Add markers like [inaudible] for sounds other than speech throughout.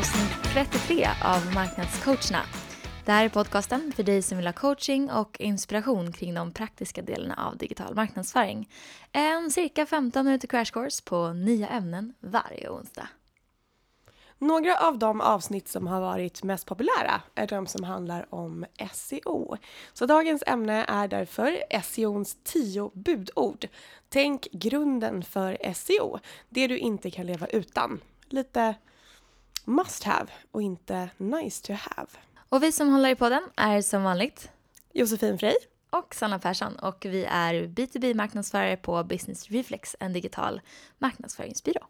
avsnitt 33 av Marknadscoacherna. Det här är podcasten för dig som vill ha coaching och inspiration kring de praktiska delarna av digital marknadsföring. En cirka 15 minuter crash course på nya ämnen varje onsdag. Några av de avsnitt som har varit mest populära är de som handlar om SEO. Så dagens ämne är därför SEOns 10 budord. Tänk grunden för SEO, det du inte kan leva utan. Lite must have och inte nice to have. Och vi som håller i podden är som vanligt Josefin Frey. och Sanna Persson och vi är B2B-marknadsförare på Business Reflex, en digital marknadsföringsbyrå.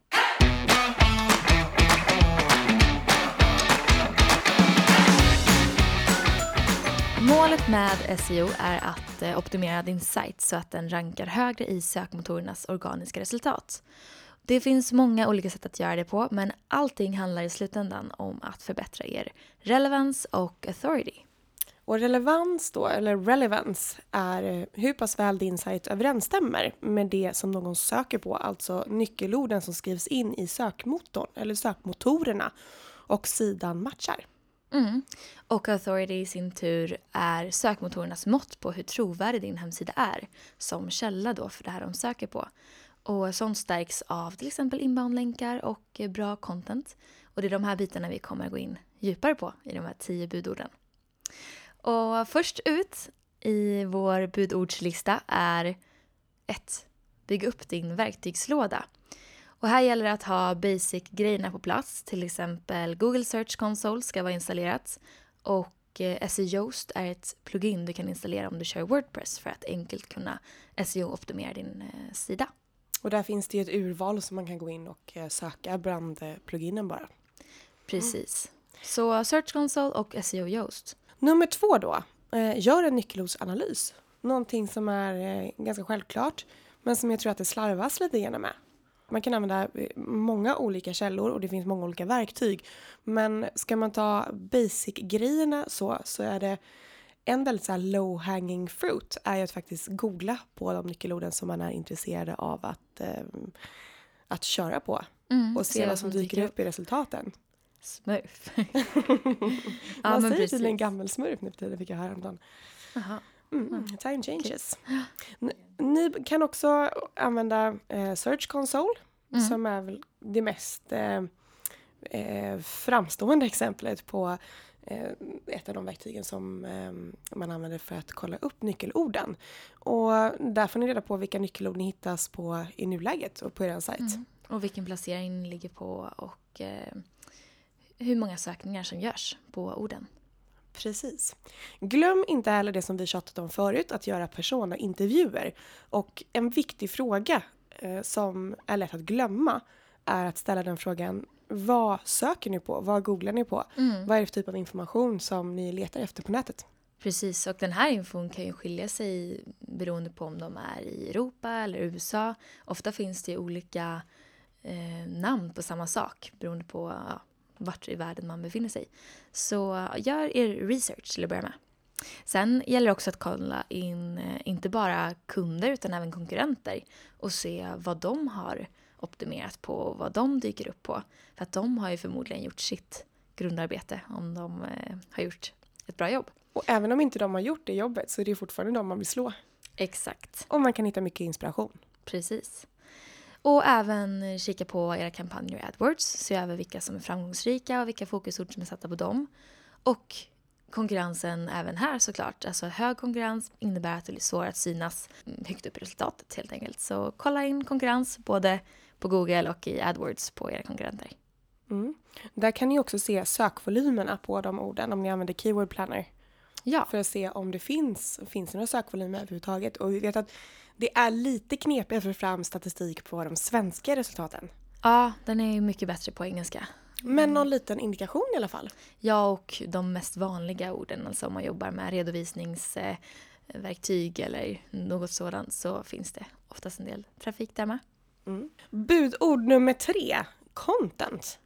Målet med SEO är att eh, optimera din sajt så att den rankar högre i sökmotorernas organiska resultat. Det finns många olika sätt att göra det på men allting handlar i slutändan om att förbättra er relevans och authority. Och relevans då, eller relevance, är eh, hur pass väl din sajt överensstämmer med det som någon söker på, alltså nyckelorden som skrivs in i sökmotorn eller sökmotorerna och sidan matchar. Mm. Och authority i sin tur är sökmotorernas mått på hur trovärdig din hemsida är som källa då för det här de söker på. Och sånt stärks av till exempel inboundlänkar och bra content. Och det är de här bitarna vi kommer gå in djupare på i de här tio budorden. Och först ut i vår budordslista är 1. Bygg upp din verktygslåda. Och här gäller det att ha basic-grejerna på plats. Till exempel Google Search Console ska vara installerat. Och eh, SEOst SEO är ett plugin du kan installera om du kör Wordpress för att enkelt kunna SEO-optimera din eh, sida. Och där finns det ju ett urval som man kan gå in och eh, söka bland eh, pluginen bara. Precis. Så Search Console och SEO Yoast. Nummer två då, eh, gör en nyckelordsanalys. Någonting som är ganska självklart men som jag tror att det slarvas lite grann med. Man kan använda många olika källor och det finns många olika verktyg. Men ska man ta basic-grejerna så, så är det en väldigt så low hanging fruit är ju att faktiskt googla på de nyckelorden som man är intresserad av att, eh, att köra på. Mm, Och se vad som dyker upp i resultaten. Smurf. [laughs] [laughs] Man men säger precis. tydligen gammelsmurf nu för tiden fick jag höra häromdagen. Mm, time changes. [gasps] N- Ni kan också använda eh, Search Console Mm. som är väl det mest eh, eh, framstående [laughs] exemplet på ett av de verktygen som eh, man använder för att kolla upp nyckelorden. Och där får ni reda på vilka nyckelord ni hittas på i nuläget och på er sajt. Mm. Och vilken placering ni ligger på och eh, hur många sökningar som görs på orden. Precis. Glöm inte heller det som vi tjatat om förut, att göra persona-intervjuer. Och en viktig fråga eh, som är lätt att glömma är att ställa den frågan vad söker ni på? Vad googlar ni på? Mm. Vad är det för typ av information som ni letar efter på nätet? Precis, och den här infon kan ju skilja sig beroende på om de är i Europa eller USA. Ofta finns det olika eh, namn på samma sak beroende på ja, vart i världen man befinner sig. Så gör er research till att börja med. Sen gäller det också att kolla in eh, inte bara kunder utan även konkurrenter och se vad de har optimerat på vad de dyker upp på. För att de har ju förmodligen gjort sitt grundarbete om de eh, har gjort ett bra jobb. Och även om inte de har gjort det jobbet så är det fortfarande de man vill slå. Exakt, Och man kan hitta mycket inspiration. precis. Och även kika på era kampanjer i AdWords, se över vilka som är framgångsrika och vilka fokusord som är satta på dem. Och konkurrensen även här såklart. Alltså hög konkurrens innebär att det blir svårare att synas högt upp i resultatet helt enkelt. Så kolla in konkurrens både på Google och i AdWords på era konkurrenter. Mm. Där kan ni också se sökvolymerna på de orden om ni använder Keyword Planner. Ja, för att se om det finns, finns det några sökvolymer överhuvudtaget. Och vi vet att det är lite knepigt att få fram statistik på de svenska resultaten. ja den är ju mycket bättre på engelska. Men någon liten indikation i alla fall. Ja, och de mest vanliga orden, alltså om man jobbar med redovisningsverktyg eller något sådant så finns det oftast en del trafik där med. Mm. Budord nummer tre, content.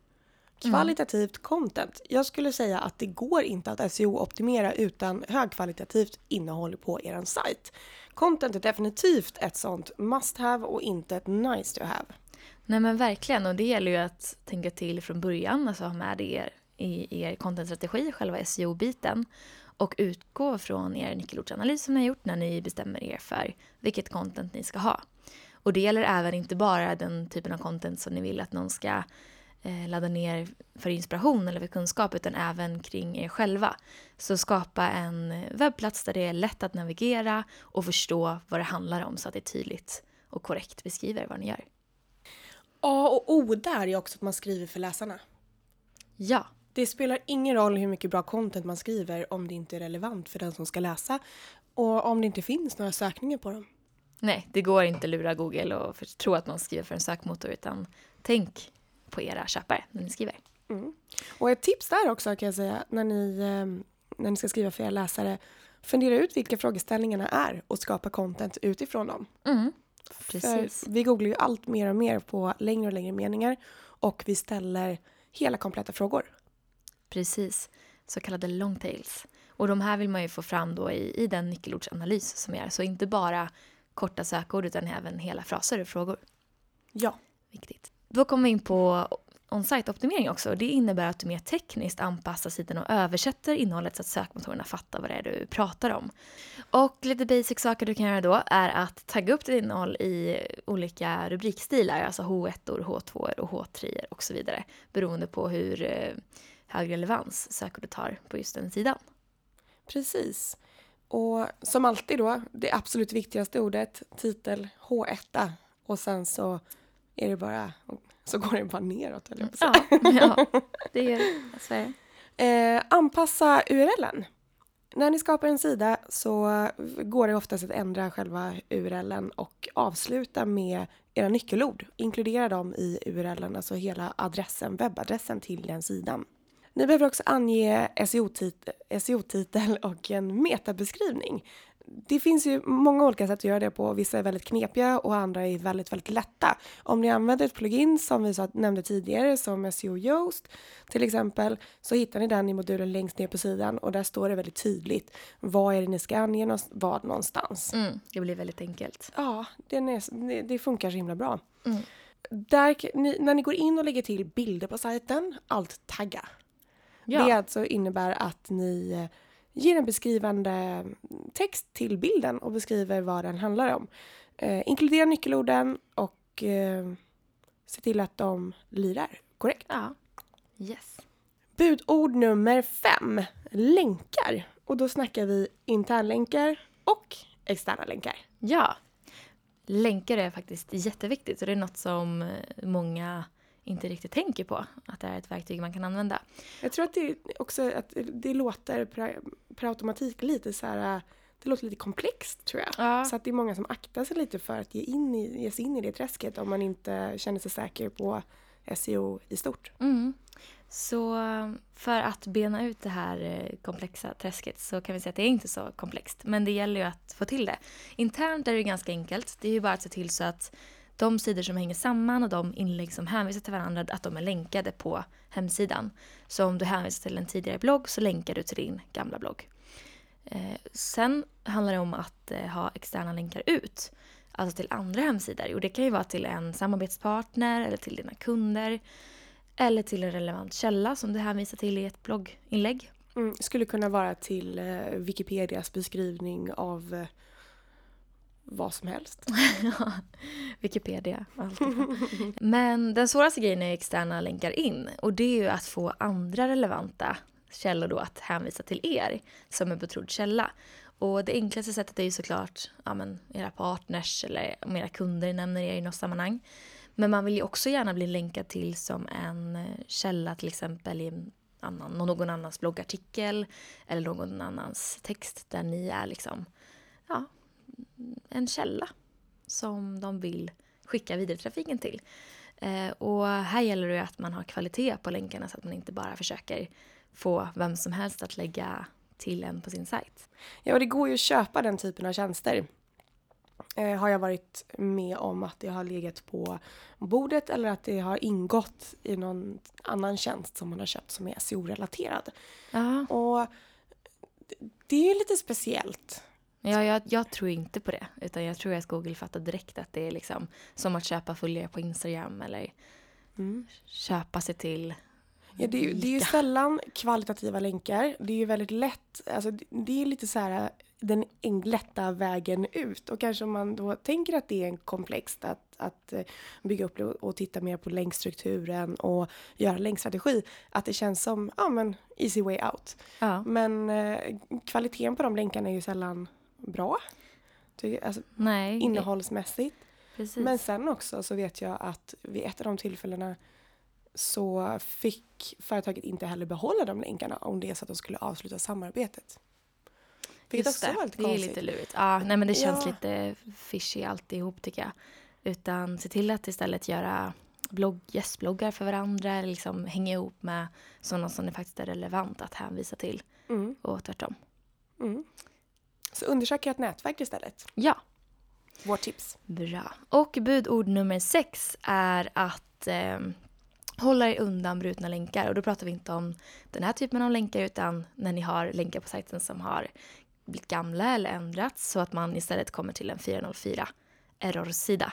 Kvalitativt content. Jag skulle säga att det går inte att SEO-optimera utan högkvalitativt innehåll på er sajt. Content är definitivt ett sånt must have och inte ett nice to have. Nej men verkligen och det gäller ju att tänka till från början, alltså ha med det i er contentstrategi, själva SEO-biten och utgå från er nyckelordsanalys som ni har gjort när ni bestämmer er för vilket content ni ska ha. Och det gäller även inte bara den typen av content som ni vill att någon ska eh, ladda ner för inspiration eller för kunskap utan även kring er själva. Så skapa en webbplats där det är lätt att navigera och förstå vad det handlar om så att det är tydligt och korrekt beskriver vad ni gör. A och O där är också att man skriver för läsarna. Ja, Det spelar ingen roll hur mycket bra content man skriver om det inte är relevant för den som ska läsa och om det inte finns några sökningar på dem. Nej, det går inte att lura Google och för, tro att man skriver för en sökmotor utan tänk på era köpare när ni skriver. Och ett tips där också kan jag säga när ni, eh, när ni ska skriva för era läsare. Fundera ut vilka frågeställningarna är och skapa content utifrån dem. Mm. Precis. För vi googlar ju allt mer och mer på längre och längre meningar och vi ställer hela kompletta frågor. Precis, så kallade long tails. Och de här vill man ju få fram då i, i den nyckelordsanalys som är. Så inte bara korta sökord utan även hela fraser och frågor. Ja. Viktigt. Då kommer vi in på on-site-optimering också. Det innebär att du mer tekniskt anpassar sidan och översätter innehållet så att sökmotorerna fattar vad det är du pratar om. Och lite basic saker du kan göra då är att tagga upp ditt innehåll i olika rubrikstilar, alltså H1, H2 och H3 och så vidare. Beroende på hur eh, hög relevans sökordet har på just den sidan. Precis. Och som alltid då, det absolut viktigaste ordet, titel H1 och sen så är det bara, så går det bara neråt höll jag på att säga. Ja, ja det gör det. [laughs] Det. Eh, anpassa URLen. När ni skapar en sida så går det oftast att ändra själva URLen och avsluta med era nyckelord. Inkludera dem i URLen, alltså hela adressen, webbadressen till den sidan. Ni behöver också ange SEO-tit- SEO-titel och en metabeskrivning. Det finns ju många olika sätt att göra det på. Vissa är väldigt knepiga och andra är väldigt, väldigt lätta. Om ni använder ett plugin som vi nämnde tidigare som SEO Yoast till exempel så hittar ni den i modulen längst ner på sidan och där står det väldigt tydligt vad är det ni ska ange vad någonstans. Mm, det blir väldigt enkelt. Ja, är, det, det funkar så himla bra. Mm. Där, ni, när ni går in och lägger till bilder på sajten, allt tagga. Det alltså innebär att ni eh, ger en beskrivande text till bilden och beskriver vad den handlar om. Eh, inkludera nyckelorden och eh, se till att de lirar korrekt. Ja. Yes. Budord nummer fem, länkar. Och då snackar vi internlänkar och externa länkar. Ja. Länkar är faktiskt jätteviktigt och det är något som eh, många inte riktigt tänker på. Att det är ett verktyg man kan använda. Jag tror att det också att det låter per, per automatik lite så här, det låter lite komplext tror jag. Ja. Så att det är många som aktar sig lite för att ge, in i, ge sig in i det träsket om man inte känner sig säker på SEO i stort. Mm. Så för att bena ut det här eh, komplexa träsket så kan vi säga att det är inte så komplext. Men det gäller ju att få till det. Internt är det ganska enkelt. Det är ju bara att se till så att de sidor som hänger samman och de inlägg som hänvisar till varandra, att de är länkade på hemsidan. Så om du hänvisar till en tidigare blogg så länkar du till din gamla blogg. Eh, sen handlar det om att eh, ha externa länkar ut. Alltså till andra hemsidor. Och det kan ju vara till en samarbetspartner eller till dina kunder. Eller till en relevant källa som du hänvisar till i ett blogginlägg. Mm, skulle kunna vara till eh, Wikipedias beskrivning av eh, vad som helst. [laughs] Wikipedia allt. Men den svåraste grejen är externa länkar in. Och det är ju att få andra relevanta källor då att hänvisa till er som en betrodd källa. Och det enklaste sättet är ju såklart ja, men, era partners eller om era kunder nämner er i något sammanhang. Men man vill ju också gärna bli länkad till som en eh, källa till exempel i annan, någon annans bloggartikel eller någon annans text där ni är liksom ja, en källa som de vill skicka vidare trafiken till. Eh, och här gäller det att man har kvalitet på länkarna så att man inte bara försöker få vem som helst att lägga till en på sin sajt. Ja, och det går ju att köpa den typen av tjänster. Eh, har jag varit med om att det har legat på bordet eller att det har ingått i någon annan tjänst som man har köpt som är SEO-relaterad. Och det är ju lite speciellt. Ja, jag, jag tror inte på det. Utan jag tror att Google fattar direkt att det är liksom som att köpa följare på Instagram eller Mm. köpa sig till Ja, det, är, ju- det är ju sällan kvalitativa länkar. Det är ju väldigt lätt, alltså det, är lite så här den en- lätta vägen ut. Och kanske om man då tänker att det är en komplext att, att eh, bygga upp det och, och titta mer på länkstrukturen och göra länkstrategi. Att det känns som, ja men, easy way out. Ja, Men eh, kvaliteten på de länkarna är ju sällan bra. Alltså, nej. innehållsmässigt. Precis. Men sen också så vet jag att vid ett av de tillfällena så fick företaget inte heller behålla de länkarna om det är så att de skulle avsluta samarbetet. Vilket Just också det, var lite det är konstigt. lite lurigt. Ja, nej men det känns Ja. lite fishy alltihop tycker jag. Utan se till att istället göra blogg, gästbloggar för varandra eller liksom hänga ihop med sådana som det faktiskt är relevant att hänvisa till Mm, och tvärtom. mm. Så undersök ert nätverk istället. Ja, Vårt tips. bra. Och budord nummer sex är att eh, hålla er undan brutna länkar. Och då pratar vi inte om den här typen av länkar utan när ni har länkar på sajten som har blivit gamla eller ändrats så att man istället kommer till en 404 errorsida.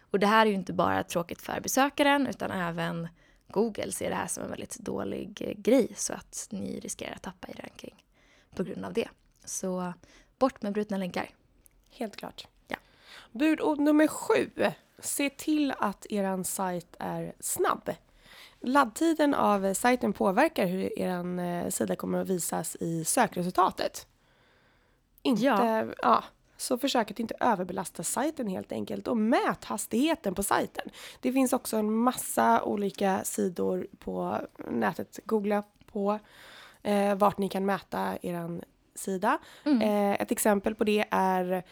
Och det här är ju inte bara tråkigt för besökaren utan även Google ser det här som en väldigt dålig eh, grej så att ni riskerar att tappa i ranking på grund av det. Så bort med brutna länkar. Helt klart. Ja. Budord nummer sju. Se till att er sajt är snabb. Laddtiden av sajten påverkar hur er eh, sida kommer att visas i sökresultatet. Inte, Ja. ja. Så försök att inte överbelasta sajten helt enkelt och mät hastigheten på sajten. Det finns också en massa olika sidor på nätet. Googla på eh, vart ni kan mäta er sida. Mm. Eh, ett exempel på det är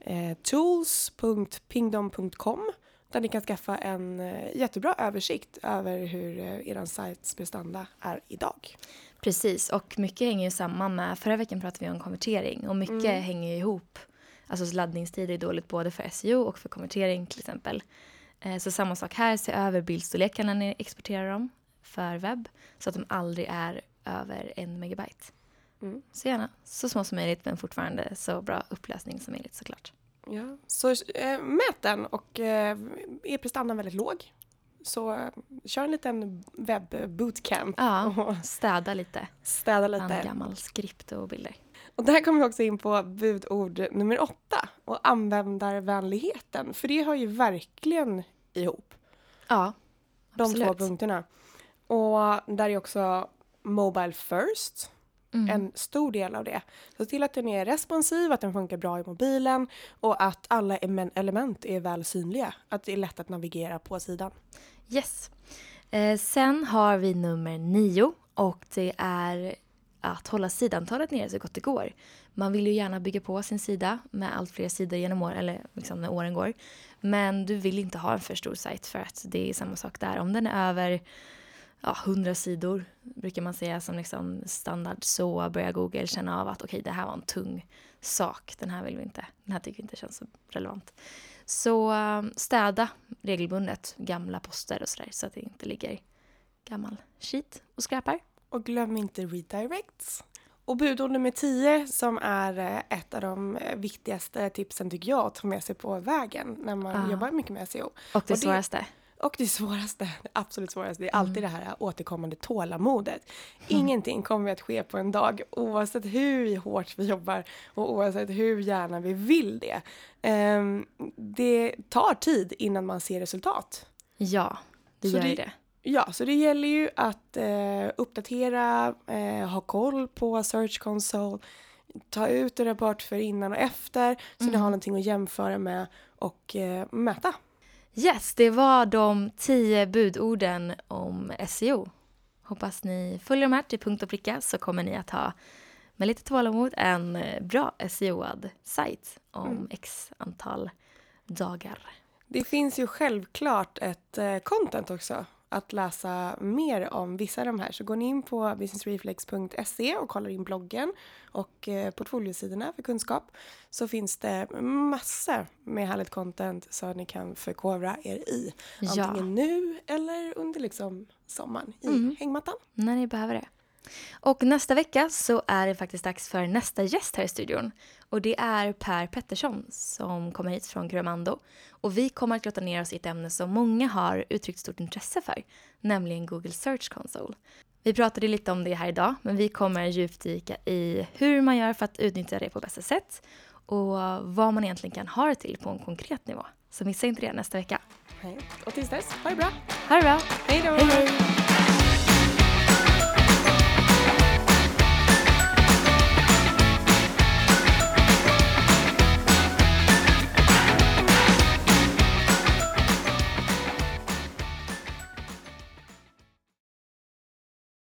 eh, tools.pingdom.com där ni kan skaffa en eh, jättebra översikt över hur eh, er sajts prestanda är idag. Precis, och mycket hänger ju samman med, förra veckan pratade vi om konvertering och mycket Mm. hänger ihop. Alltså laddningstid är dåligt både för SEO och för konvertering till exempel. Eh, Så samma sak här, se över bildstorleken när ni exporterar dem för webb så att de aldrig är över en megabyte. Mm. Så gärna så små som möjligt men fortfarande så bra upplösning som möjligt såklart. Ja. Så eh, mät den och eh, är prestandan väldigt låg så eh, kör en liten webb-bootcamp Ja, [laughs] och städa lite städa lite. gammal skript och bilder. Och där kommer vi också in på budord nummer åtta och användarvänligheten för det har ju verkligen ihop. Ja, De absolut. två punkterna. Och där är också Mobile First Mm. en stor del av det. Så till att den är responsiv, att den funkar bra i mobilen och att alla emen- element är väl synliga. Att det är lätt att navigera på sidan. Yes. Eh, sen har vi nummer nio och det är att hålla sidantalet nere så gott det går. Man vill ju gärna bygga på sin sida med allt fler sidor genom år, eller liksom när åren går. Men du vill inte ha en för stor sajt för att det är samma sak där. Om den är över ja, 100 sidor brukar man säga som liksom standard så börjar Google känna av att okej det här var en tung sak. Den här vill vi inte. Den här tycker vi inte känns så relevant. Så eh, städa regelbundet gamla poster och sådär så att det inte ligger gammal skit och skräpar. Och glöm inte redirects. Och budord nummer 10 som är eh, ett av de eh, viktigaste tipsen tycker jag att ta med sig på vägen när man Ja. jobbar mycket med SEO. Och det, Och det- svåraste. Och det svåraste, det absolut svåraste, det är alltid Mm. det här återkommande tålamodet. [laughs] Ingenting kommer att ske på en dag oavsett hur hårt vi jobbar och oavsett hur gärna vi vill det. Ehm, det tar tid innan man ser resultat. Ja, det Så gör det- det. Ja, så det gäller ju att eh, uppdatera, eh, ha koll på Search Console, ta ut en rapport för innan och efter så ni Mm. har någonting att jämföra med och eh, mäta. Yes, det var de tio budorden om SEO. Hoppas ni följer de här till punkt och pricka så kommer ni att ha med lite tålamod en eh, bra SEO-ad sajt om Mm. x antal dagar. Det finns ju självklart ett eh, content också att läsa mer om vissa av de här. Så går ni in på businessreflex.se och kollar in bloggen och eh, portfoliosidorna för kunskap så finns det massor med härligt content så ni kan förkovra er i. Ja, Antingen nu eller under liksom sommaren i Mm. hängmattan. när ni behöver det. Och nästa vecka så är det faktiskt dags för nästa gäst här i studion. Och det är Per Pettersson som kommer hit från Grömando. Och vi kommer att grotta ner oss i ett ämne som många har uttryckt stort intresse för, nämligen Google Search Console. Vi pratade lite om det här idag, men vi kommer djupdyka i hur man gör för att utnyttja det på bästa sätt och vad man egentligen kan ha det till på en konkret nivå. Så missa inte det nästa vecka. Och tills dess, ha det bra! Ha det bra! Hej då! Hej hej!